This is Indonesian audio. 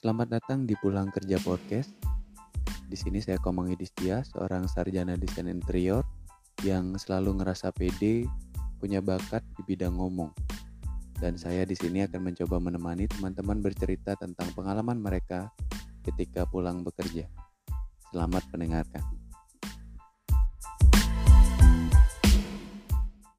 Selamat datang di Pulang Kerja Podcast. Di sini saya Komang Yudhistia, seorang sarjana desain interior yang selalu ngerasa pede, punya bakat di bidang ngomong. Dan saya di sini akan mencoba menemani teman-teman bercerita tentang pengalaman mereka ketika pulang bekerja. Selamat mendengarkan.